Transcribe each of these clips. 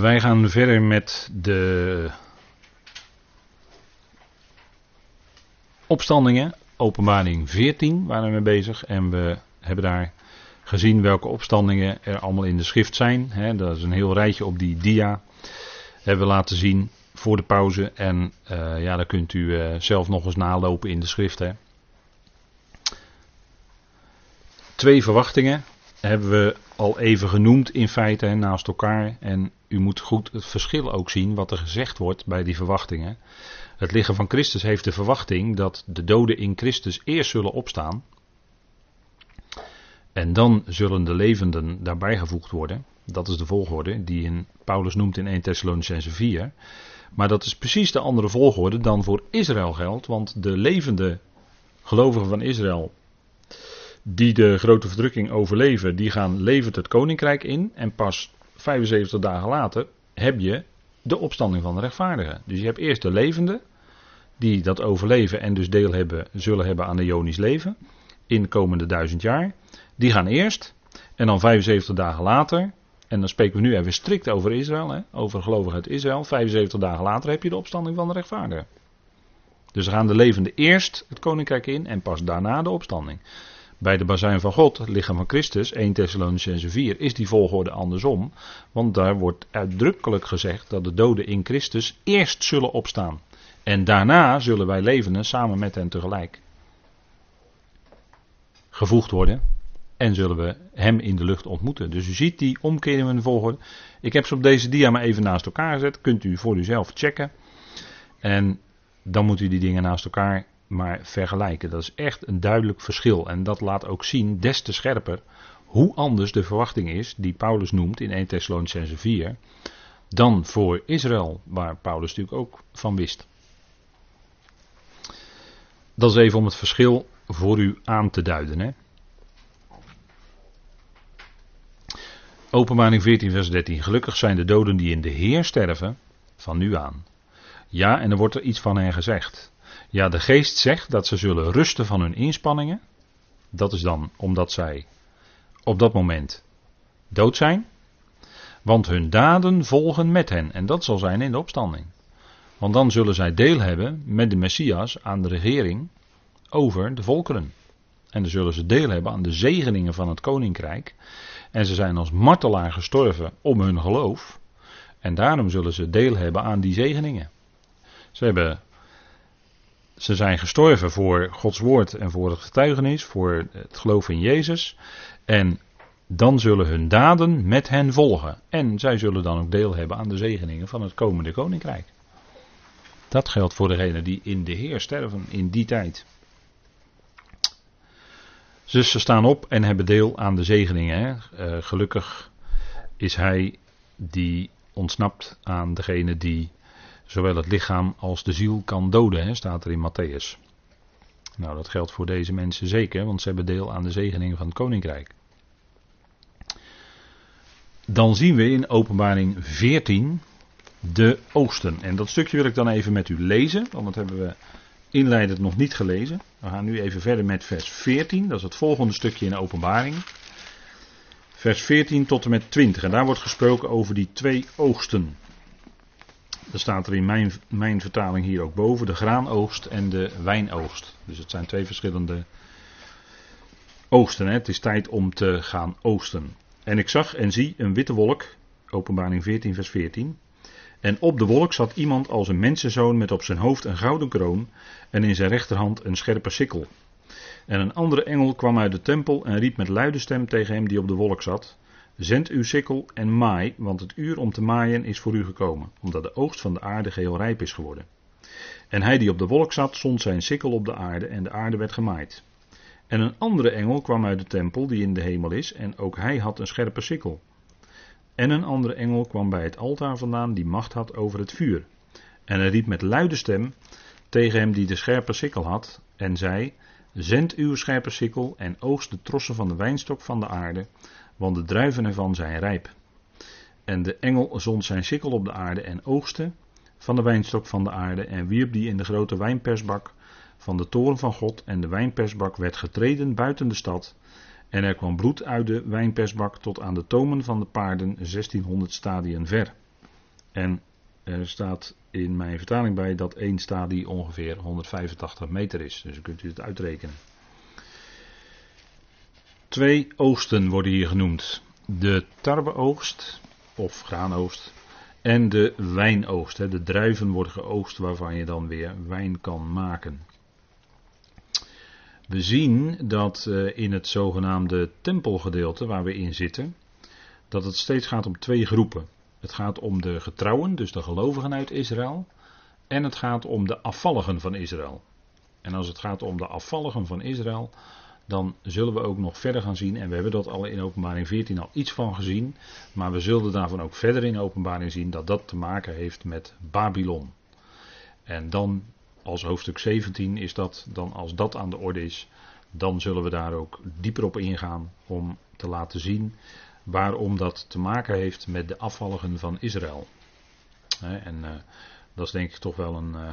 Wij gaan verder met de opstandingen. Openbaring 14 waren we mee bezig. En we hebben daar gezien welke opstandingen er allemaal in de schrift zijn. dat is een heel rijtje op die dia. Hebben we laten zien voor de pauze. En uh, ja, dan kunt u uh, zelf nog eens nalopen in de schrift. Twee verwachtingen hebben we al even genoemd in feite hè, naast elkaar. En u moet goed het verschil ook zien wat er gezegd wordt bij die verwachtingen. Het lichaam van Christus heeft de verwachting dat de doden in Christus eerst zullen opstaan. En dan zullen de levenden daarbij gevoegd worden. Dat is de volgorde die in Paulus noemt in 1 Thessalonicense 4. Maar dat is precies de andere volgorde dan voor Israël geldt. Want de levende gelovigen van Israël, die de grote verdrukking overleven, die gaan levend het koninkrijk in. En pas 75 dagen later heb je de opstanding van de rechtvaardigen. Dus je hebt eerst de levenden, die dat overleven en dus deel hebben, zullen hebben aan de Jonisch leven. In de komende duizend jaar. Die gaan eerst. En dan 75 dagen later. En dan spreken we nu even strikt over Israël. Hè, over gelovigen uit Israël. 75 dagen later heb je de opstanding van de rechtvaardigen. Dus gaan de levenden eerst het koninkrijk in. En pas daarna de opstanding. Bij de bazijn van God, het lichaam van Christus, 1 Thessalonicense 4, is die volgorde andersom. Want daar wordt uitdrukkelijk gezegd dat de doden in Christus eerst zullen opstaan. En daarna zullen wij levenden samen met hen tegelijk gevoegd worden. En zullen we hem in de lucht ontmoeten. Dus u ziet die omkering in de volgorde. Ik heb ze op deze dia maar even naast elkaar gezet. Kunt u voor uzelf checken. En dan moet u die dingen naast elkaar maar vergelijken. Dat is echt een duidelijk verschil. En dat laat ook zien, des te scherper, hoe anders de verwachting is die Paulus noemt in 1 Thessalonicense 4, dan voor Israël, waar Paulus natuurlijk ook van wist. Dat is even om het verschil voor u aan te duiden. Hè? Openbaring 14, vers 13. Gelukkig zijn de doden die in de Heer sterven, van nu aan. Ja, en er wordt er iets van hen gezegd. Ja, de geest zegt dat ze zullen rusten van hun inspanningen. Dat is dan omdat zij op dat moment dood zijn. Want hun daden volgen met hen. En dat zal zijn in de opstanding. Want dan zullen zij deel hebben met de Messias aan de regering over de volkeren. En dan zullen ze deel hebben aan de zegeningen van het koninkrijk. En ze zijn als martelaar gestorven om hun geloof. En daarom zullen ze deel hebben aan die zegeningen. Ze hebben ze zijn gestorven voor Gods woord en voor het getuigenis, voor het geloof in Jezus. En dan zullen hun daden met hen volgen. En zij zullen dan ook deel hebben aan de zegeningen van het komende koninkrijk. Dat geldt voor degenen die in de Heer sterven in die tijd. Dus ze staan op en hebben deel aan de zegeningen. Hè? Uh, gelukkig is hij die ontsnapt aan degene die zowel het lichaam als de ziel kan doden, hè, staat er in Matthäus. Nou, dat geldt voor deze mensen zeker, want ze hebben deel aan de zegeningen van het koninkrijk. Dan zien we in Openbaring 14 de oosten. En dat stukje wil ik dan even met u lezen, want dat hebben we inleidend nog niet gelezen. We gaan nu even verder met vers 14, dat is het volgende stukje in Openbaring. Vers 14 tot en met 20. En daar wordt gesproken over die twee oogsten. Er staat er in mijn, mijn vertaling hier ook boven de graanoogst en de wijnoogst. Dus het zijn twee verschillende oogsten. Hè. Het is tijd om te gaan oosten. En ik zag en zie een witte wolk, openbaring 14 vers 14. En op de wolk zat iemand als een mensenzoon met op zijn hoofd een gouden kroon en in zijn rechterhand een scherpe sikkel. En een andere engel kwam uit de tempel en riep met luide stem tegen hem die op de wolk zat. Zend uw sikkel en maai, want het uur om te maaien is voor u gekomen, omdat de oogst van de aarde geheel rijp is geworden. En hij die op de wolk zat, zond zijn sikkel op de aarde en de aarde werd gemaaid. En een andere engel kwam uit de tempel die in de hemel is, en ook hij had een scherpe sikkel. En een andere engel kwam bij het altaar vandaan die macht had over het vuur. En hij riep met luide stem tegen hem die de scherpe sikkel had, en zei: Zend uw scherpe sikkel en oogst de trossen van de wijnstok van de aarde, want de druiven ervan zijn rijp. En de engel zond zijn sikkel op de aarde en oogste van de wijnstok van de aarde en wierp die in de grote wijnpersbak van de toren van God en de wijnpersbak werd getreden buiten de stad en er kwam bloed uit de wijnpersbak tot aan de tomen van de paarden 1600 stadien ver. En er staat in mijn vertaling bij dat één stadie ongeveer 185 meter is. Dus kunt u het uitrekenen. Twee oogsten worden hier genoemd. De tarweoogst of graanoogst en de wijnoogst. De druiven worden geoogst waarvan je dan weer wijn kan maken. We zien dat eh, in het zogenaamde tempelgedeelte waar we in zitten, dat het steeds gaat om twee groepen. Het gaat om de getrouwen, dus de gelovigen uit Israël, en het gaat om de afvalligen van Israël. En als het gaat om de afvalligen van Israël, dan zullen we ook nog verder gaan zien, en we hebben dat al in openbaring 14 al iets van gezien, maar we zullen daarvan ook verder in openbaring zien dat dat te maken heeft met Babylon. En dan als hoofdstuk 17 is dat, dan als dat aan de orde is, dan zullen we daar ook dieper op ingaan om te laten zien waarom dat te maken heeft met de afvalligen van Israël. En uh, dat is denk ik toch wel een uh,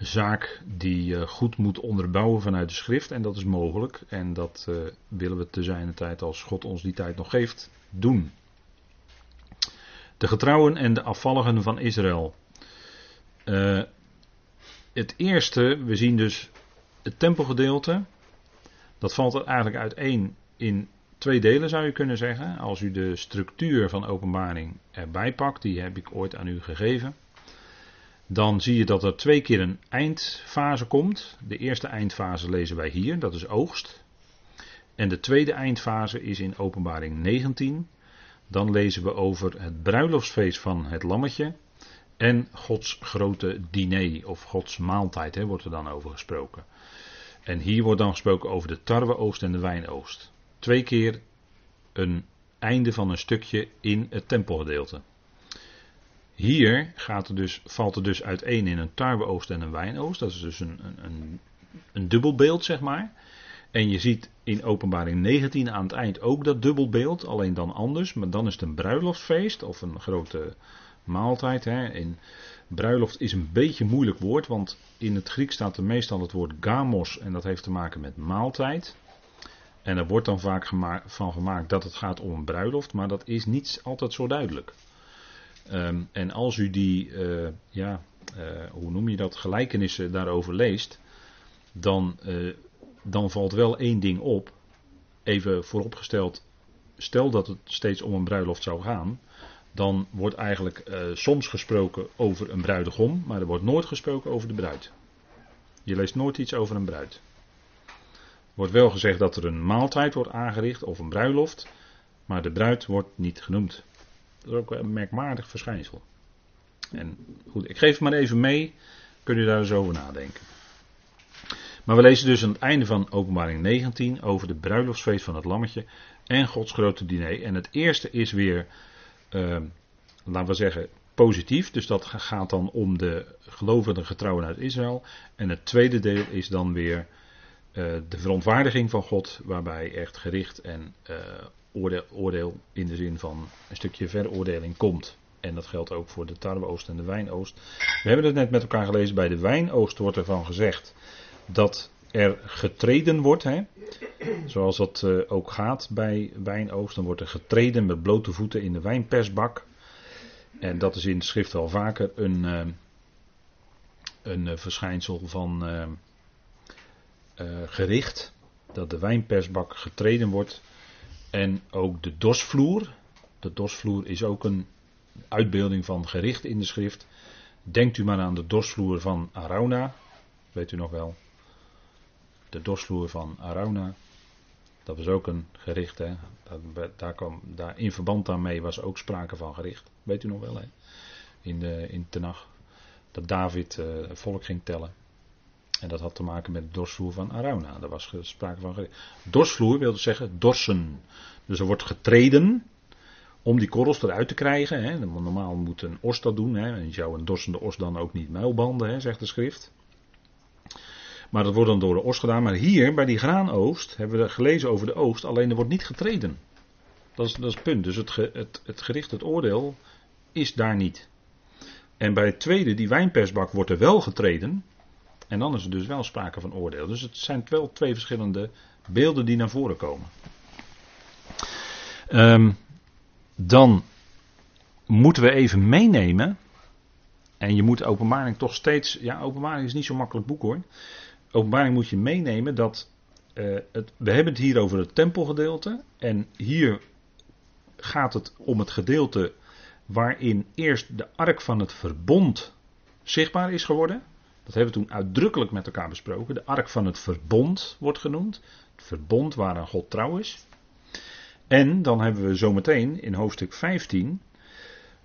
zaak die je goed moet onderbouwen vanuit de schrift. En dat is mogelijk. En dat uh, willen we te zijn tijd, als God ons die tijd nog geeft, doen. De getrouwen en de afvalligen van Israël. het eerste, we zien dus het tempelgedeelte. Dat valt er eigenlijk uiteen in twee delen zou je kunnen zeggen. Als u de structuur van openbaring erbij pakt, die heb ik ooit aan u gegeven. Dan zie je dat er twee keer een eindfase komt. De eerste eindfase lezen wij hier, dat is oogst. En de tweede eindfase is in openbaring 19. Dan lezen we over het bruiloftsfeest van het lammetje. En Gods grote diner, of Gods maaltijd, hè, wordt er dan over gesproken. En hier wordt dan gesproken over de tarweoogst en de wijnoogst twee keer een einde van een stukje in het tempelgedeelte. Hier gaat er dus, valt er dus uiteen in een tarweoogst en een wijnoogst. Dat is dus een, een, een, dubbelbeeld, zeg maar. En je ziet in openbaring 19 aan het eind ook dat dubbelbeeld, alleen dan anders. Maar dan is het een bruiloftsfeest of een grote maaltijd. Hè. In bruiloft is een beetje een moeilijk woord, want in het Grieks staat er meestal het woord gamos en dat heeft te maken met maaltijd. En er wordt dan vaak van gemaakt dat het gaat om een bruiloft, maar dat is niet altijd zo duidelijk. Um, en als u die, uh, ja, uh, hoe noem je dat, gelijkenissen daarover leest, dan, uh, dan valt wel één ding op. Even vooropgesteld, stel dat het steeds om een bruiloft zou gaan, dan wordt eigenlijk soms gesproken over een bruidegom, maar er wordt nooit gesproken over de bruid. Je leest nooit iets over een bruid wordt wel gezegd dat er een maaltijd wordt aangericht of een bruiloft, maar de bruid wordt niet genoemd. Dat is ook een merkwaardig verschijnsel. En goed, ik geef het maar even mee, kun je daar eens over nadenken. Maar we lezen dus aan het einde van openbaring 19 over de bruiloftsfeest van het lammetje en Gods grote diner. En het eerste is weer, uh, laten we zeggen, positief. Dus dat gaat dan om de gelovende getrouwen uit Israël. En het tweede deel is dan weer eh, de verontwaardiging van God, waarbij echt gericht en uh, oordeel, oordeel, in de zin van een stukje veroordeling komt. En dat geldt ook voor de tarweoost en de wijnoost. We hebben het net met elkaar gelezen. Bij de wijnoost wordt ervan gezegd dat er getreden wordt. Hè? Zoals dat uh, ook gaat bij wijnoost. Dan wordt er getreden met blote voeten in de wijnpersbak. En dat is in de schrift wel vaker een, een verschijnsel van gericht. Dat de wijnpersbak getreden wordt. En ook de dosvloer. De dosvloer is ook een uitbeelding van gericht in de schrift. Denkt u maar aan de dosvloer van Arauna. Weet u nog wel? De dosvloer van Arauna. Dat was ook een gericht. Hè? Daar kwam, daar, in verband daarmee was ook sprake van gericht. Weet u nog wel? Hè? In, de, in Tenach. Dat David uh, volk ging tellen. En dat had te maken met de dorsvloer van Arauna. Daar was sprake van. Dorsvloer wil dus zeggen dorsen. Dus er wordt getreden om die korrels eruit te krijgen. Hè. Normaal moet een os dat doen. Hè. En je zou een dorsende os dan ook niet muilbanden, hè, zegt de schrift. Maar dat wordt dan door de os gedaan. Maar hier, bij die graanoost, hebben we gelezen over de oost. Alleen er wordt niet getreden. Dat is, dat is het punt. Dus het, het, het gericht, het oordeel, is daar niet. En bij het tweede, die wijnpersbak, wordt er wel getreden. En dan is er dus wel sprake van oordeel. Dus het zijn wel twee verschillende beelden die naar voren komen. Um, dan moeten we even meenemen. En je moet openbaring toch steeds. Ja, openbaring is niet zo'n makkelijk boek hoor. Openbaring moet je meenemen dat. eh, we hebben het hier over het tempelgedeelte. En hier gaat het om het gedeelte waarin eerst de ark van het verbond zichtbaar is geworden. Dat hebben we toen uitdrukkelijk met elkaar besproken. De ark van het verbond wordt genoemd. Het verbond waaraan God trouw is. En dan hebben we zometeen in hoofdstuk 15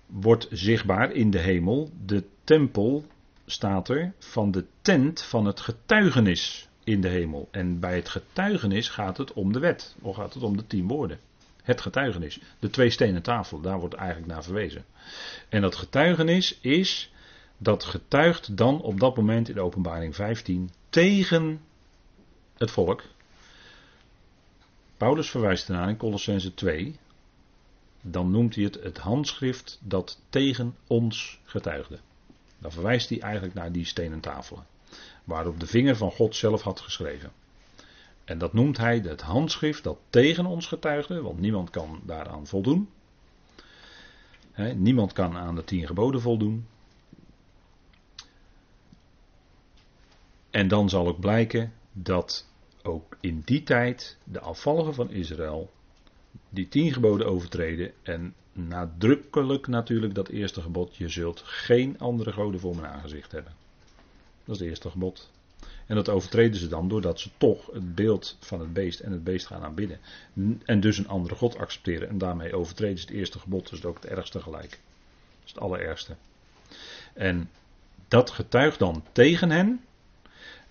wordt zichtbaar in de hemel de tempel, staat er, van de tent van het getuigenis in de hemel. En bij het getuigenis gaat het om de wet, of gaat het om de tien woorden. Het getuigenis, de twee stenen tafel, daar wordt eigenlijk naar verwezen. En dat getuigenis is, dat getuigt dan op dat moment in de openbaring 15 tegen het volk. Paulus verwijst ernaar in Colossense 2, dan noemt hij het het handschrift dat tegen ons getuigde. Dan verwijst hij eigenlijk naar die stenen tafelen, waarop de vinger van God zelf had geschreven. En dat noemt hij het handschrift dat tegen ons getuigde, want niemand kan daaraan voldoen. Niemand kan aan de tien geboden voldoen. En dan zal ook blijken dat ook in die tijd de afvalligen van Israël die tien geboden overtreden en nadrukkelijk natuurlijk dat eerste gebod, je zult geen andere goden voor mijn aangezicht hebben. Dat is het eerste gebod. En dat overtreden ze dan doordat ze toch het beeld van het beest en het beest gaan aanbidden. En dus een andere God accepteren. En daarmee overtreden ze het eerste gebod, dus ook het ergste gelijk. Dat is het allerergste. En dat getuigt dan tegen hen.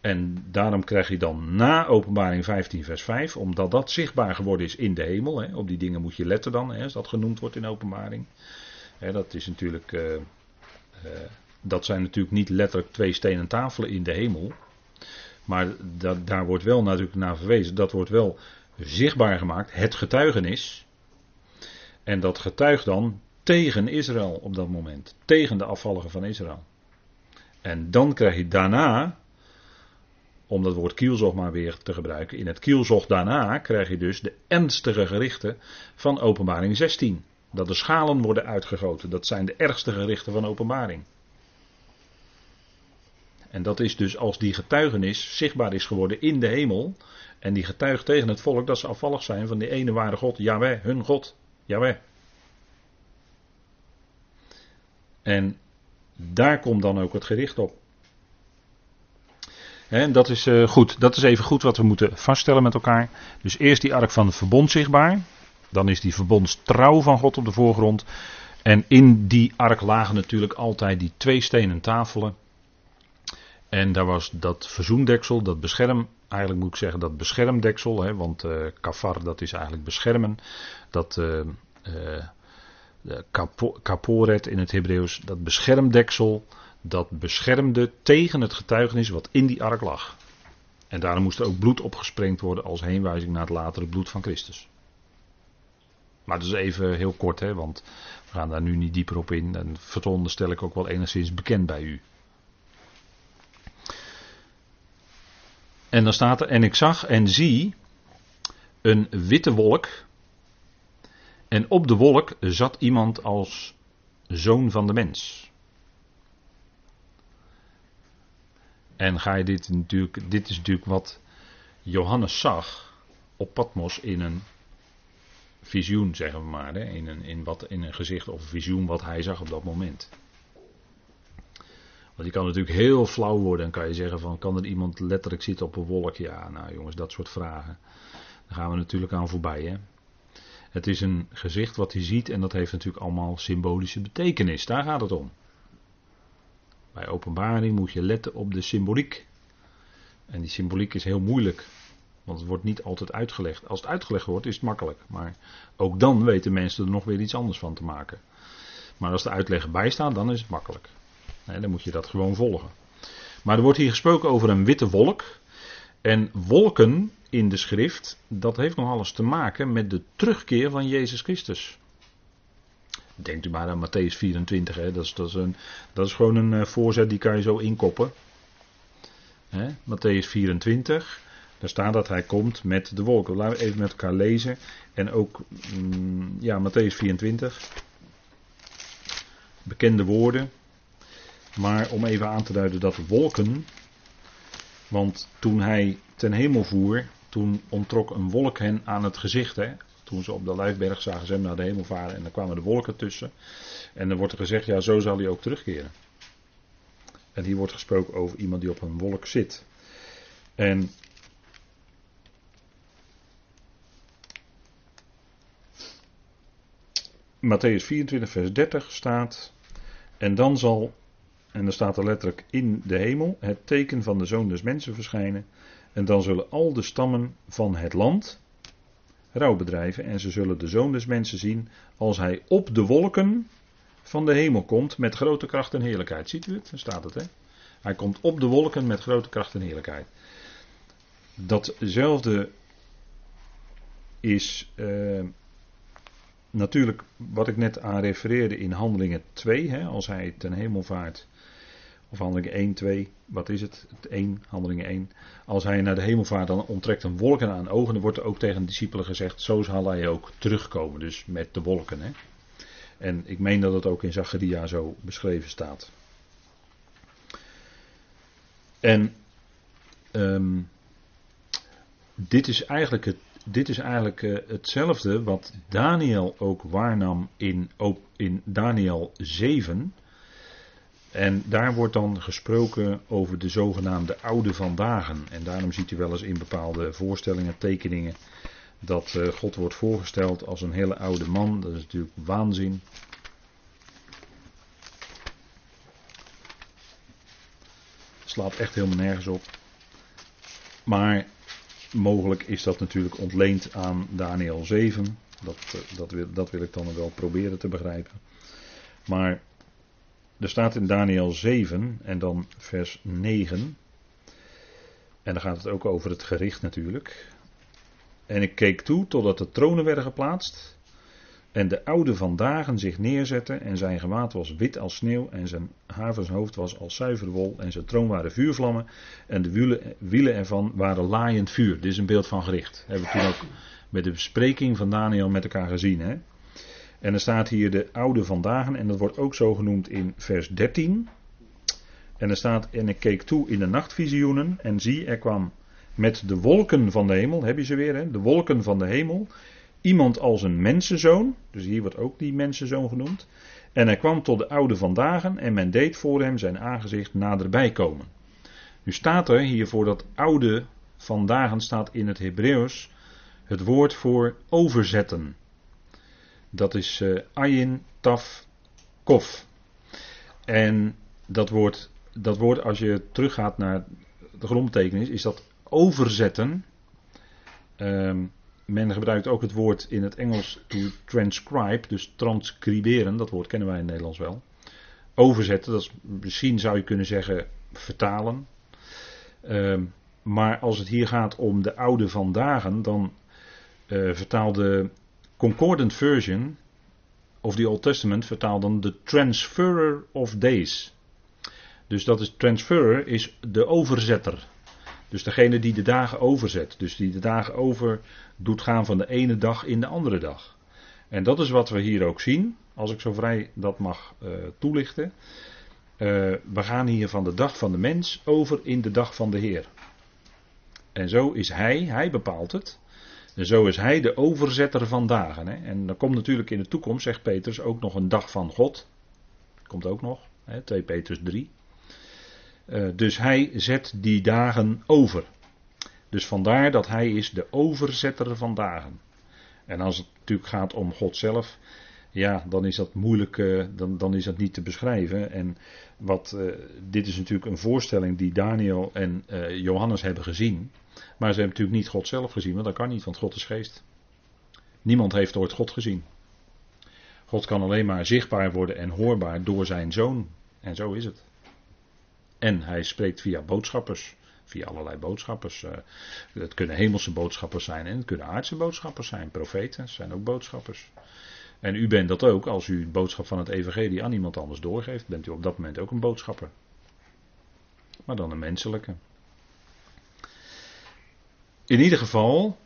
En daarom krijg je dan na openbaring 15 vers 5, omdat dat zichtbaar geworden is in de hemel. Hè, op die dingen moet je letten dan, hè, als dat genoemd wordt in openbaring. Hè, dat is natuurlijk, uh, uh, dat zijn natuurlijk niet letterlijk twee stenen tafelen in de hemel. Maar dat, daar wordt wel natuurlijk naar verwezen. Dat wordt wel zichtbaar gemaakt. Het getuigenis. En dat getuigt dan tegen Israël op dat moment. Tegen de afvalligen van Israël. En dan krijg je daarna, om dat woord kielzog maar weer te gebruiken. In het kielzog daarna krijg je dus de ernstige gerichten van openbaring 16. Dat de schalen worden uitgegoten. Dat zijn de ergste gerichten van openbaring. En dat is dus als die getuigenis zichtbaar is geworden in de hemel. En die getuigt tegen het volk dat ze afvallig zijn van die ene ware God, Yahweh, hun God, Yahweh. En daar komt dan ook het gericht op. En dat is uh, goed. Dat is even goed wat we moeten vaststellen met elkaar. Dus eerst die ark van het verbond zichtbaar. Dan is die verbondstrouw van God op de voorgrond. En in die ark lagen natuurlijk altijd die twee stenen tafelen. En daar was dat verzoendeksel, dat bescherm, eigenlijk moet ik zeggen dat beschermdeksel, hè, want uh, kafar dat is eigenlijk beschermen. Dat uh, kapo, kaporet in het Hebreeuws, dat beschermdeksel, dat beschermde tegen het getuigenis wat in die ark lag. En daarom moest er ook bloed opgesprengd worden als heenwijzing naar het latere bloed van Christus. Maar dat is even heel kort, hè, want we gaan daar nu niet dieper op in. En veronderstel ik ook wel enigszins bekend bij u. En dan staat er, en ik zag en zie een witte wolk. En op de wolk zat iemand als zoon van de mens. En ga je dit natuurlijk, dit is natuurlijk wat Johannes zag op Patmos in een visioen, zeggen we maar. Hè? In, een, in, wat, in een gezicht of visioen wat hij zag op dat moment. Want die kan natuurlijk heel flauw worden en kan je zeggen van kan er iemand letterlijk zitten op een wolk? Ja, nou jongens, dat soort vragen. Daar gaan we natuurlijk aan voorbij. Hè? Het is een gezicht wat hij ziet en dat heeft natuurlijk allemaal symbolische betekenis. Daar gaat het om. Bij openbaring moet je letten op de symboliek. En die symboliek is heel moeilijk. Want het wordt niet altijd uitgelegd. Als het uitgelegd wordt, is het makkelijk. Maar ook dan weten mensen er nog weer iets anders van te maken. Maar als de uitleg bij staat, dan is het makkelijk. Nee, dan moet je dat gewoon volgen. Maar er wordt hier gesproken over een witte wolk. En wolken in de schrift, dat heeft nog alles te maken met de terugkeer van Jezus Christus. Denkt u maar aan Matthäus 24, hè? Dat, is, dat, is een, dat is gewoon een uh, voorzet die kan je zo inkoppen. Hè? Matthäus 24, daar staat dat hij komt met de wolken. Laten we even met elkaar lezen. En ook, mm, ja, Matthäus 24. bekende woorden. Maar om even aan te duiden dat wolken. Want toen hij ten hemel voer, toen ontrok een wolk hen aan het gezicht. Hè? Toen ze op de Lijfberg zagen ze hem naar de hemel varen en dan kwamen de wolken tussen. En dan wordt er gezegd, ja zo zal hij ook terugkeren. En hier wordt gesproken over iemand die op een wolk zit. En Matthäus 24, vers 30 staat. En dan zal, en dan staat er letterlijk in de hemel, het teken van de zoon des mensen verschijnen. En dan zullen al de stammen van het land rouw bedrijven. En ze zullen de zoon des mensen zien als hij op de wolken van de hemel komt met grote kracht en heerlijkheid. Ziet u het? Daar staat het, hè? Hij komt op de wolken met grote kracht en heerlijkheid. Datzelfde is uh, natuurlijk wat ik net aan refereerde in Handelingen 2, hè, als hij ten hemel vaart. Of handelingen 1, 2, wat is het? 1, handelingen 1. Als hij naar de hemel vaart, dan onttrekt een wolken aan ogen. Dan wordt er ook tegen de discipelen gezegd, zo zal hij ook terugkomen. Dus met de wolken. Hè. En ik meen dat het ook in Zacharia zo beschreven staat. En um, dit is eigenlijk, het, dit is eigenlijk uh, hetzelfde wat Daniel ook waarnam in, in Daniel 7. En daar wordt dan gesproken over de zogenaamde oude vandagen. En daarom ziet u wel eens in bepaalde voorstellingen, tekeningen, dat uh, God wordt voorgesteld als een hele oude man. Dat is natuurlijk waanzin. Slaat echt helemaal nergens op. Maar mogelijk is dat natuurlijk ontleend aan Daniel 7. Dat, eh, dat, wil, dat wil ik dan wel proberen te begrijpen. Maar er staat in Daniel 7 en dan vers 9. En dan gaat het ook over het gericht natuurlijk. En ik keek toe totdat de tronen werden geplaatst. En de oude van dagen zich neerzette en zijn gewaad was wit als sneeuw en zijn havenshoofd was als zuiver wol en zijn troon waren vuurvlammen en de wielen, wielen ervan waren laaiend vuur. Dit is een beeld van gericht. hebben we toen ook met de bespreking van Daniel met elkaar gezien. Hè? En er staat hier de oude van dagen en dat wordt ook zo genoemd in vers 13. En er staat en ik keek toe in de nachtvisioenen en zie er kwam met de wolken van de hemel, heb je ze weer hè, de wolken van de hemel iemand als een mensenzoon, dus hier wordt ook die mensenzoon genoemd. En hij kwam tot de oude vandaag en men deed voor hem zijn aangezicht naderbij komen. Nu staat er hier voor dat oude vandaag staat in het Hebreeuws het woord voor overzetten. Dat is uh, ayin taf kof. En dat woord, dat woord, als je teruggaat naar de grondbetekenis, is dat overzetten. Um, men gebruikt ook het woord in het Engels to transcribe, dus transcriberen, dat woord kennen wij in het Nederlands wel. Overzetten, dat is, misschien zou je kunnen zeggen vertalen. Uh, maar als het hier gaat om de oude van dagen, dan uh, vertaalt de Concordant Version of the Old Testament vertaalt dan de transferer of days. Dus dat is transferer is de overzetter. Dus degene die de dagen overzet. Dus die de dagen over doet gaan van de ene dag in de andere dag. En dat is wat we hier ook zien, als ik zo vrij dat mag uh, toelichten. Uh, we gaan hier van de dag van de mens over in de dag van de Heer. En zo is Hij, Hij bepaalt het. En zo is Hij de overzetter van dagen. Hè. En dan komt natuurlijk in de toekomst, zegt Petrus, ook nog een dag van God. Komt ook nog, hè, 2 Petrus 3. Uh, dus hij zet die dagen over. Dus vandaar dat hij is de overzetter van dagen. En als het natuurlijk gaat om God zelf, ja, dan is dat moeilijk, uh, dan, dan is dat niet te beschrijven. En wat, uh, dit is natuurlijk een voorstelling die Daniel en uh, Johannes hebben gezien. Maar ze hebben natuurlijk niet God zelf gezien, want dat kan niet, want God is geest. Niemand heeft ooit God gezien. God kan alleen maar zichtbaar worden en hoorbaar door zijn zoon. En zo is het. En hij spreekt via boodschappers. Via allerlei boodschappers. Het kunnen hemelse boodschappers zijn en het kunnen aardse boodschappers zijn. Profeten zijn ook boodschappers. En u bent dat ook als u de boodschap van het evangelie aan iemand anders doorgeeft. Bent u op dat moment ook een boodschapper. Maar dan een menselijke. In ieder geval,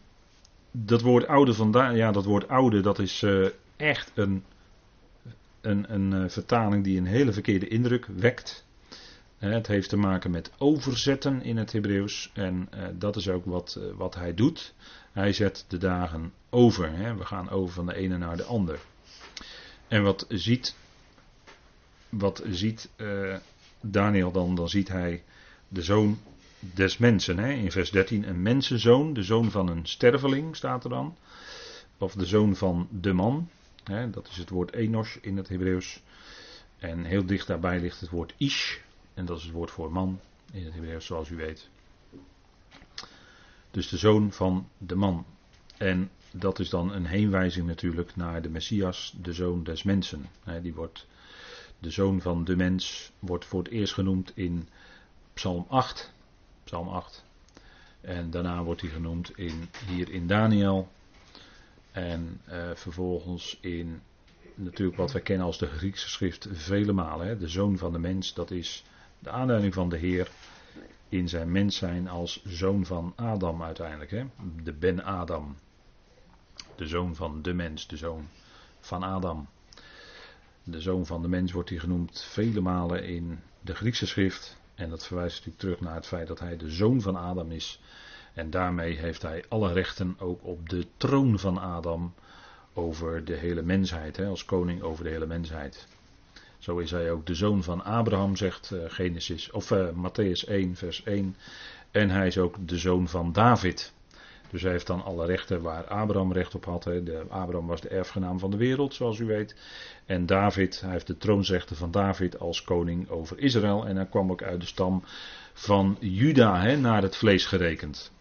dat woord oude vandaag, ja dat woord oude dat is uh, echt een een, een vertaling die een hele verkeerde indruk wekt. Het heeft te maken met overzetten in het Hebreeuws. En dat is ook wat, wat hij doet. Hij zet de dagen over. We gaan over van de ene naar de ander. En wat ziet, wat ziet Daniel dan? Dan ziet hij de zoon des mensen. In vers 13 een mensenzoon, de zoon van een sterveling staat er dan. Of de zoon van de man. Dat is het woord enos in het Hebreeuws. En heel dicht daarbij ligt het woord ish. En dat is het woord voor man in het Hebreeuws zoals u weet. Dus de zoon van de man. En dat is dan een heenwijzing natuurlijk naar de Messias, de zoon des mensen. Die wordt, de zoon van de mens wordt voor het eerst genoemd in Psalm 8. Psalm 8. En daarna wordt hij genoemd in, hier in Daniel. En uh, vervolgens in natuurlijk wat wij kennen als de Griekse schrift vele malen. Hè. De zoon van de mens, dat is de aanduiding van de Heer in zijn mens zijn als zoon van Adam uiteindelijk. Hè. De Ben Adam. De zoon van de mens, de zoon van Adam. De zoon van de mens wordt hij genoemd vele malen in de Griekse schrift. En dat verwijst natuurlijk terug naar het feit dat hij de zoon van Adam is. En daarmee heeft hij alle rechten ook op de troon van Adam over de hele mensheid, hè, als koning over de hele mensheid. Zo is hij ook de zoon van Abraham, zegt uh, Genesis, of uh, Matthäus 1, vers 1. En hij is ook de zoon van David. Dus hij heeft dan alle rechten waar Abraham recht op had. Hè. De, Abraham was de erfgenaam van de wereld, zoals u weet. En David, hij heeft de troonsrechten van David als koning over Israël. En hij kwam ook uit de stam van Juda, hè, naar het vlees gerekend.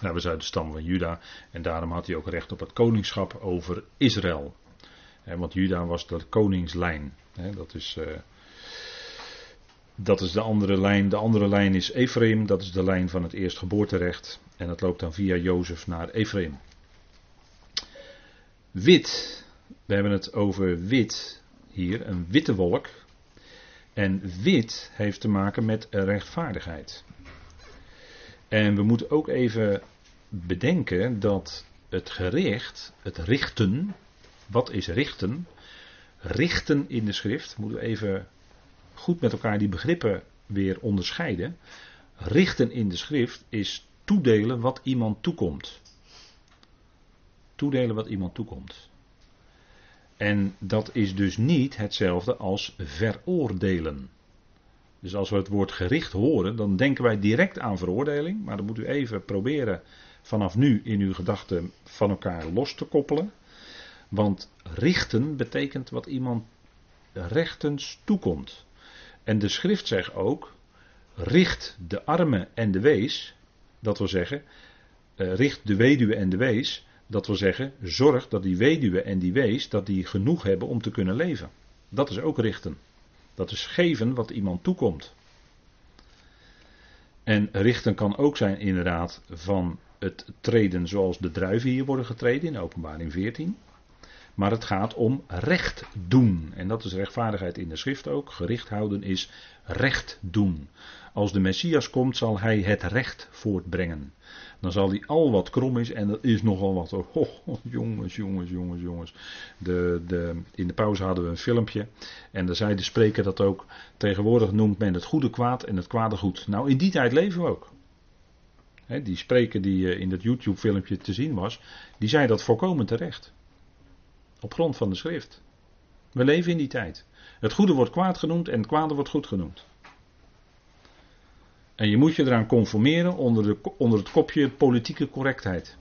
Hij was uit de stam van Juda. En daarom had hij ook recht op het koningschap over Israël. want Juda was de koningslijn. Dat is. Uh, dat is de andere lijn. De andere lijn is Ephraim, dat is de lijn van het eerstgeboorterecht. En dat loopt dan via Jozef naar Ephraim. Wit, we hebben het over wit hier, een witte wolk. En wit heeft te maken met rechtvaardigheid. En we moeten ook even bedenken dat het gericht, het richten, wat is richten? Richten in de schrift, moeten we even goed met elkaar die begrippen weer onderscheiden. Richten in de schrift is toedelen wat iemand toekomt. Toedelen wat iemand toekomt. En dat is dus niet hetzelfde als veroordelen. Dus als we het woord gericht horen, dan denken wij direct aan veroordeling. Maar dan moet u even proberen vanaf nu in uw gedachten van elkaar los te koppelen. Want richten betekent wat iemand rechtens toekomt. En de schrift zegt ook: richt de armen en de wees, dat wil zeggen, uh, richt de weduwe en de wees, dat wil zeggen, zorg dat die weduwe en die wees, dat die genoeg hebben om te kunnen leven. Dat is ook richten. Dat is geven wat iemand toekomt. En richten kan ook zijn inderdaad van het treden zoals de druiven hier worden getreden in openbaring 14. Maar het gaat om recht doen. En dat is rechtvaardigheid in de schrift ook. Gericht houden is recht doen. Als de Messias komt, zal hij het recht voortbrengen. Dan zal hij al wat krom is, en dat is nogal wat. Oh, jongens, jongens, jongens, jongens. De, de, in de pauze hadden we een filmpje. En daar zei de spreker dat ook. Tegenwoordig noemt men het goede kwaad en het kwade goed. Nou, in die tijd leven we ook. die spreker die eh, in dat YouTube-filmpje te zien was, die zei dat volkomen terecht. Op grond van de schrift. We leven in die tijd. Het goede wordt kwaad genoemd en het kwade wordt goed genoemd. En je moet je eraan conformeren onder, de, onder het kopje politieke correctheid.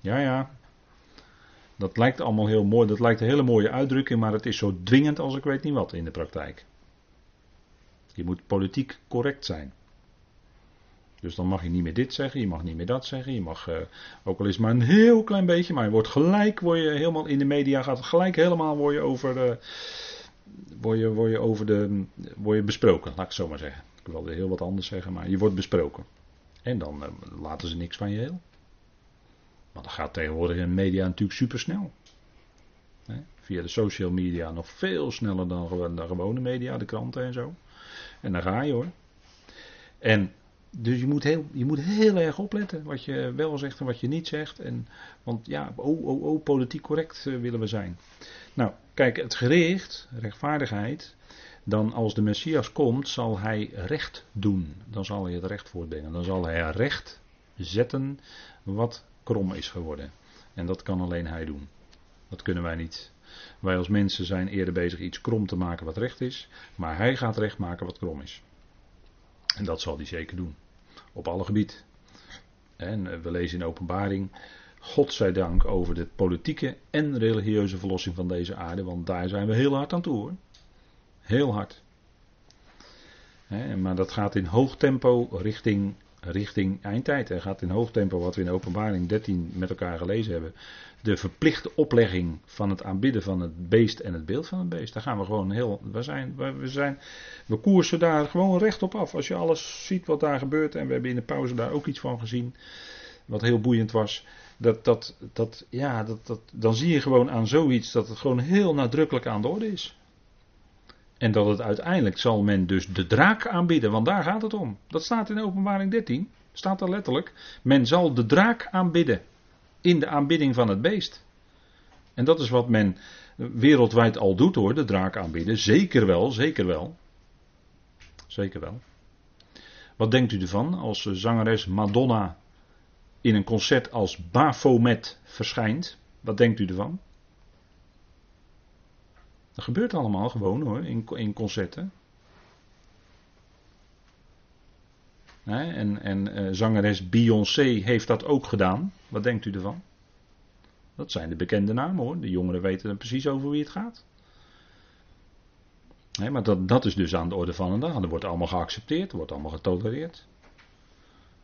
Ja, ja. Dat lijkt allemaal heel mooi. Dat lijkt een hele mooie uitdrukking, maar het is zo dwingend als ik weet niet wat in de praktijk. Je moet politiek correct zijn. Dus dan mag je niet meer dit zeggen, je mag niet meer dat zeggen, je mag uh, ook al eens maar een heel klein beetje, maar je wordt gelijk, word je helemaal in de media, gaat gelijk helemaal word je over, uh, word je, word je over de, word je besproken, laat ik het zo maar zeggen. Ik wilde heel wat anders zeggen, maar je wordt besproken. En dan uh, laten ze niks van je heel. Want dat gaat tegenwoordig in de media natuurlijk supersnel. Via de social media nog veel sneller dan de gewone media, de kranten en zo. En dan ga je hoor. En Dus je moet, heel, je moet heel erg opletten wat je wel zegt en wat je niet zegt. En, want ja, oh, oh, oh, politiek correct eh, willen we zijn. Nou, kijk, het gericht, rechtvaardigheid, dan als de Messias komt, zal hij recht doen. Dan zal hij het recht voortbrengen. Dan zal hij recht zetten wat krom is geworden. En dat kan alleen hij doen. Dat kunnen wij niet. Wij als mensen zijn eerder bezig iets krom te maken wat recht is. Maar hij gaat recht maken wat krom is. En dat zal hij zeker doen. Op alle gebieden. En we lezen in openbaring. God zij dank over de politieke en religieuze verlossing van deze aarde. Want daar zijn we heel hard aan toe hoor. Heel hard. maar dat gaat in hoog tempo richting, richting eindtijd. Het gaat in hoog tempo, wat we in openbaring 13 met elkaar gelezen hebben. De verplichte oplegging van het aanbidden van het beest en het beeld van het beest. Daar gaan we gewoon heel. We, zijn, we, zijn, we koersen daar gewoon recht op af. Als je alles ziet wat daar gebeurt. En we hebben in de pauze daar ook iets van gezien. Wat heel boeiend was. Dat, dat, dat, ja, dat, dat, dan zie je gewoon aan zoiets dat het gewoon heel nadrukkelijk aan de orde is. En dat het uiteindelijk zal men dus de draak aanbieden, want daar gaat het om. Dat staat in openbaring 13, staat er letterlijk. Men zal de draak aanbidden in de aanbidding van het beest. En dat is wat men wereldwijd al doet hoor, de draak aanbidden. Zeker wel, zeker wel. Zeker wel. Wat denkt u ervan als zangeres Madonna in een concert als Baphomet verschijnt? Wat denkt u ervan? Dat gebeurt allemaal gewoon hoor, in, in concerten. en en uh, zangeres Beyoncé heeft dat ook gedaan. Wat denkt u ervan? Dat zijn de bekende namen hoor. De jongeren weten er precies over wie het gaat. maar dat, dat is dus aan de orde van de dag. Er wordt allemaal geaccepteerd, er wordt allemaal getolereerd.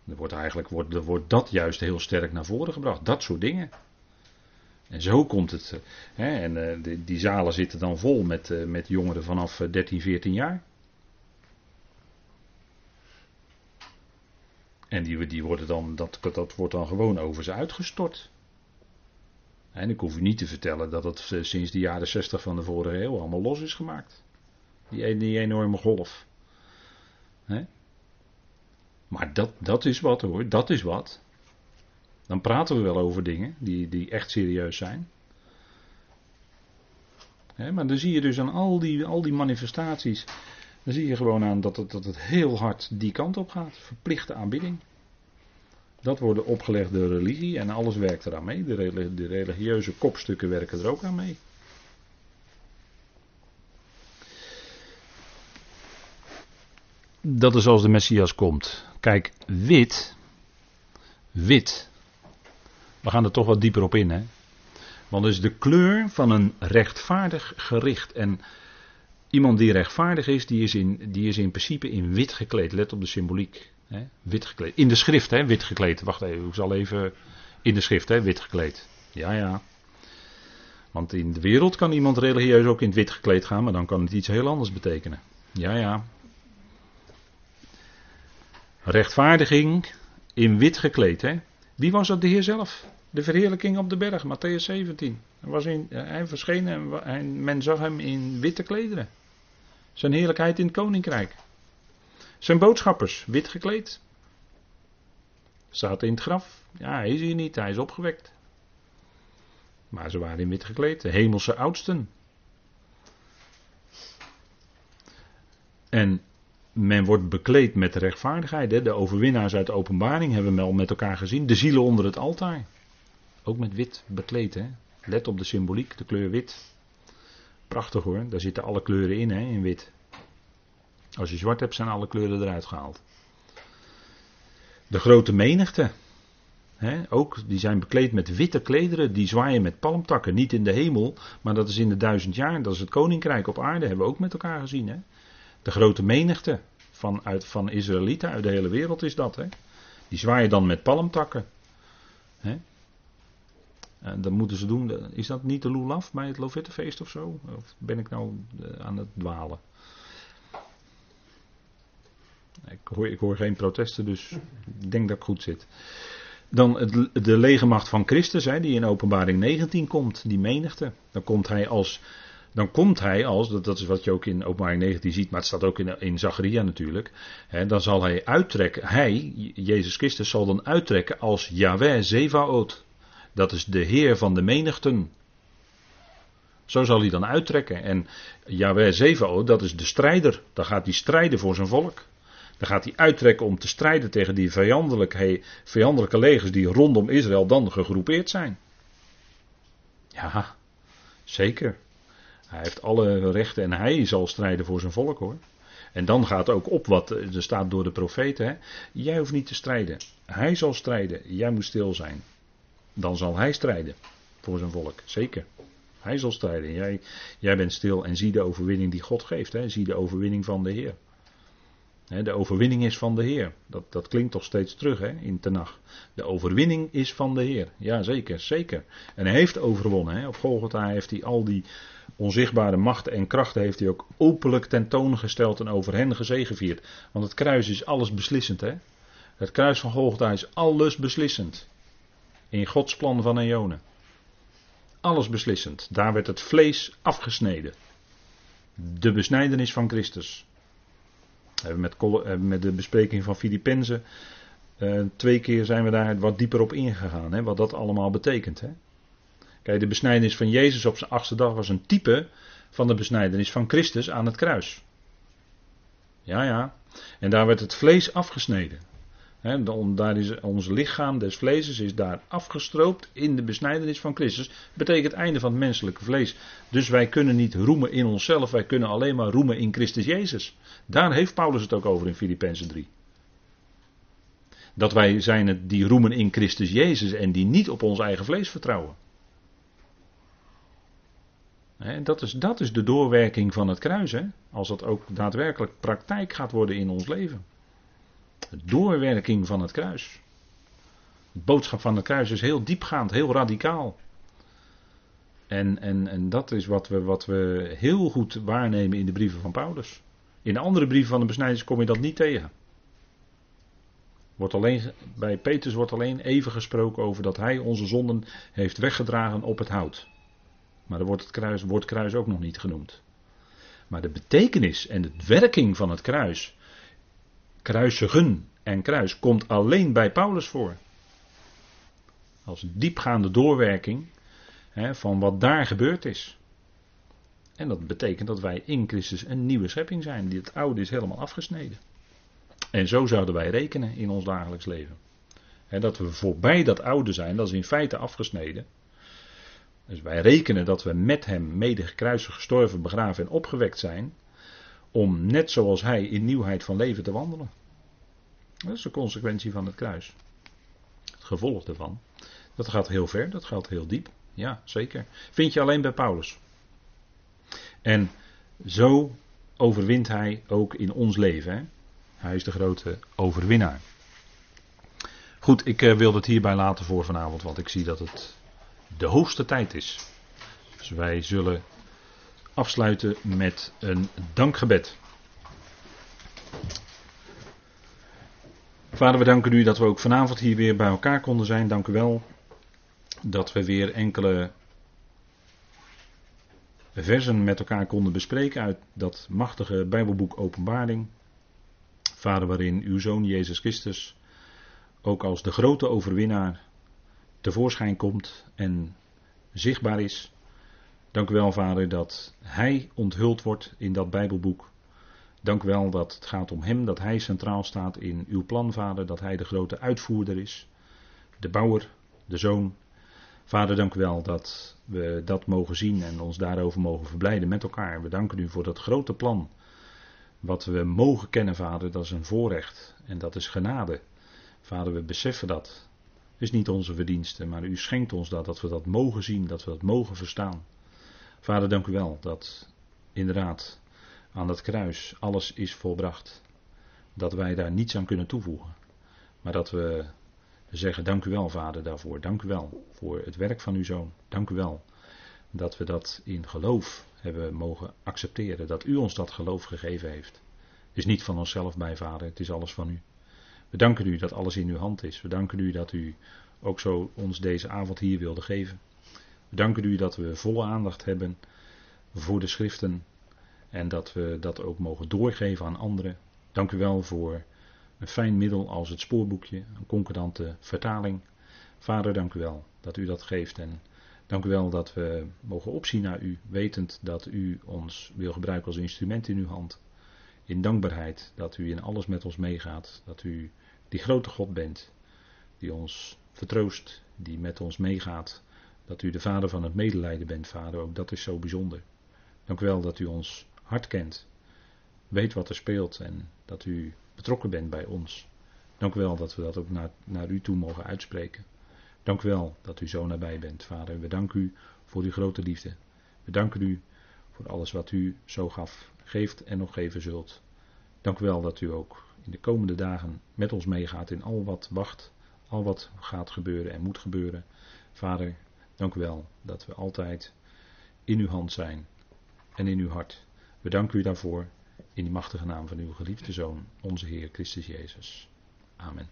Er wordt eigenlijk wordt, wordt dat juist heel sterk naar voren gebracht. Dat soort dingen. En zo komt het. Eh, hè, en uh, die, die, zalen zitten dan vol met, uh, met jongeren vanaf 13, 14 jaar. En die, die worden dan, dat, dat wordt dan gewoon over ze uitgestort. En ik hoef u niet te vertellen dat het sinds de jaren 60 van de vorige eeuw allemaal los is gemaakt. Die, die enorme golf. Maar dat, dat is wat hoor, dat is wat. Dan praten we wel over dingen die, die echt serieus zijn. maar dan zie je dus aan al die, al die manifestaties. Dan zie je gewoon aan dat het, dat het heel hard die kant op gaat. Verplichte aanbidding. Dat wordt opgelegd door religie en alles werkt eraan mee. De, de religieuze kopstukken werken er ook aan mee. Dat is als de Messias komt. Kijk, wit. Wit we gaan er toch wat dieper op in, hè? Want het is de kleur van een rechtvaardig gericht. En iemand die rechtvaardig is, die is in, die is in principe in wit gekleed. Let op de symboliek. Hè? Wit gekleed. In de schrift, hè? Wit gekleed. Wacht even, ik zal even. In de schrift, hè? Wit gekleed. Ja, ja. Want in de wereld kan iemand religieus ook in het wit gekleed gaan, maar dan kan het iets heel anders betekenen. Ja, ja. Rechtvaardiging in wit gekleed, hè? Wie was dat? De Heer zelf. De verheerlijking op de berg, Matthäus 17. Hij, was in, hij verscheen en men zag hem in witte klederen. Zijn heerlijkheid in het koninkrijk. Zijn boodschappers, wit gekleed. Staat in het graf. Ja, hij is hier niet, hij is opgewekt. Maar ze waren in wit gekleed, de hemelse oudsten. En men wordt bekleed met rechtvaardigheid. Hè? De overwinnaars uit de openbaring hebben we al met elkaar gezien. De zielen onder het altaar. Ook met wit bekleed. Hè? Let op de symboliek, de kleur wit. Prachtig hoor, daar zitten alle kleuren in, hè, in wit. Als je zwart hebt, zijn alle kleuren eruit gehaald. De grote menigte. Ook, die zijn bekleed met witte klederen, die zwaaien met palmtakken. Niet in de hemel, maar dat is in de duizend jaar. Dat is het koninkrijk op aarde, hebben we ook met elkaar gezien. De grote menigte van, uit, van Israëlieten uit de hele wereld is dat. Hè? Die zwaaien dan met palmtakken. Hè? En dat moeten ze doen. Is dat niet de Lulaf bij het Lovettefeest of zo? Of ben ik nou eh, aan het dwalen? Ik hoor, geen protesten, dus ik denk dat ik goed zit. Dan de legermacht van Christus, hè, die in openbaring 19 komt, die menigte. Dan komt hij als dan komt hij als, dat, is wat je ook in openbaring 19 ziet, maar het staat ook in, in Zacharia natuurlijk. Hè, dan zal hij uittrekken, hij, Jezus Christus, zal dan uittrekken als Yahweh Zevaot. Dat is de Heer van de menigten. Zo zal hij dan uittrekken. En Yahweh Zevaot, dat is de strijder. Dan gaat hij strijden voor zijn volk. Dan gaat hij uittrekken om te strijden tegen die vijandelijke legers die rondom Israël dan gegroepeerd zijn. Ja, zeker. Hij heeft alle rechten en hij zal strijden voor zijn volk hoor. En dan gaat ook op wat er staat door de profeten. Hè? Jij hoeft niet te strijden. Hij zal strijden. Jij moet stil zijn. Dan zal hij strijden voor zijn volk. Zeker. Hij zal strijden. Jij, jij bent stil en zie de overwinning die God geeft. Hè? Zie de overwinning van de Heer. De overwinning is van de Heer. Dat, dat klinkt toch steeds terug hè, in Tenach. De overwinning is van de Heer. Ja, zeker, zeker. En hij heeft overwonnen. Hè. Op Golgotha heeft hij al die onzichtbare machten en krachten heeft hij ook openlijk tentoongesteld en over hen gezegevierd. Want het kruis is alles beslissend. Hè. Het kruis van Golgotha is alles beslissend. In Gods plan van Eonen. Alles beslissend. Daar werd het vlees afgesneden. De besnijdenis van Christus. Hebben met, met de bespreking van Filippenzen. Uh, twee keer zijn we daar wat dieper op ingegaan. Hè, wat dat allemaal betekent. Hè. Kijk, de besnijdenis van Jezus op zijn achtste dag was een type van de besnijdenis van Christus aan het kruis. Ja, ja. En daar werd het vlees afgesneden. He, daar is ons lichaam des vlees is daar afgestroopt in de besnijdenis van Christus. Betekent het einde van het menselijke vlees. Dus wij kunnen niet roemen in onszelf, wij kunnen alleen maar roemen in Christus Jezus. Daar heeft Paulus het ook over in Filippenzen 3. Dat wij zijn het die roemen in Christus Jezus en die niet op ons eigen vlees vertrouwen. Dat, is, dat is de doorwerking van het kruis, als dat ook daadwerkelijk praktijk gaat worden in ons leven. De doorwerking van het kruis. De boodschap van het kruis is heel diepgaand, heel radicaal. En, en, en dat is wat we, wat we heel goed waarnemen in de brieven van Paulus. In de andere brieven van de besnijders kom je dat niet tegen. Wordt alleen, bij Petrus wordt alleen even gesproken over dat hij onze zonden heeft weggedragen op het hout. Maar er wordt het kruis, woord kruis ook nog niet genoemd. Maar de betekenis en de werking van het kruis kruisigen en kruis komt alleen bij Paulus voor. Als diepgaande doorwerking hè, van wat daar gebeurd is. En dat betekent dat wij in Christus een nieuwe schepping zijn. Het oude is helemaal afgesneden. En zo zouden wij rekenen in ons dagelijks leven. dat we voorbij dat oude zijn, dat is in feite afgesneden. Dus wij rekenen dat we met hem mede gekruisigd, gestorven, begraven en opgewekt zijn om net zoals hij in nieuwheid van leven te wandelen. Dat is de consequentie van het kruis. Het gevolg daarvan. Dat gaat heel ver, dat gaat heel diep. Ja, zeker. Vind je alleen bij Paulus. En zo overwint hij ook in ons leven. Hè? Hij is de grote overwinnaar. Goed, ik uh, wil het hierbij laten voor vanavond, want ik zie dat het de hoogste tijd is. Dus wij zullen afsluiten met een dankgebed. Vader, we danken u dat we ook vanavond hier weer bij elkaar konden zijn. Dank u wel dat we weer enkele versen met elkaar konden bespreken uit dat machtige Bijbelboek Openbaring. Vader, waarin uw zoon Jezus Christus ook als de grote overwinnaar tevoorschijn komt en zichtbaar is. Dank u wel, Vader, dat Hij onthuld wordt in dat Bijbelboek. Dank u wel dat het gaat om Hem, dat Hij centraal staat in uw plan, Vader, dat Hij de grote uitvoerder is, de bouwer, de zoon. Vader, dank u wel dat we dat mogen zien en ons daarover mogen verblijden met elkaar. We danken u voor dat grote plan. Wat we mogen kennen, Vader, dat is een voorrecht en dat is genade. Vader, we beseffen dat. Is niet onze verdienste, maar u schenkt ons dat, dat we dat mogen zien, dat we dat mogen verstaan. Vader, dank u wel dat inderdaad aan dat kruis alles is volbracht. Dat wij daar niets aan kunnen toevoegen. Maar dat we zeggen, dank u wel vader daarvoor. Dank u wel voor het werk van uw zoon. Dank u wel dat we dat in geloof hebben mogen accepteren. Dat u ons dat geloof gegeven heeft. Het is niet van onszelf bij vader, het is alles van u. We danken u dat alles in uw hand is. We danken u dat u ook zo ons deze avond hier wilde geven. We danken u dat we volle aandacht hebben voor de schriften en dat we dat ook mogen doorgeven aan anderen. Dank u wel voor een fijn middel als het spoorboekje, een concordante vertaling. Vader, dank u wel dat u dat geeft en dank u wel dat we mogen opzien naar u, wetend dat u ons wil gebruiken als instrument in uw hand. In dankbaarheid dat u in alles met ons meegaat, dat u die grote God bent, die ons vertroost, die met ons meegaat, dat u de vader van het medelijden bent, vader, ook dat is zo bijzonder. Dank u wel dat u ons hart kent, weet wat er speelt en dat u betrokken bent bij ons. Dank u wel dat we dat ook naar, naar u toe mogen uitspreken. Dank u wel dat u zo nabij bent, Vader. We danken u voor uw grote liefde. We danken u voor alles wat u zo gaf, geeft en nog geven zult. Dank u wel dat u ook in de komende dagen met ons meegaat in al wat wacht, al wat gaat gebeuren en moet gebeuren. Vader, dank u wel dat we altijd in uw hand zijn en in uw hart. We danken u daarvoor in die machtige naam van uw geliefde Zoon, onze Heer Christus Jezus. Amen.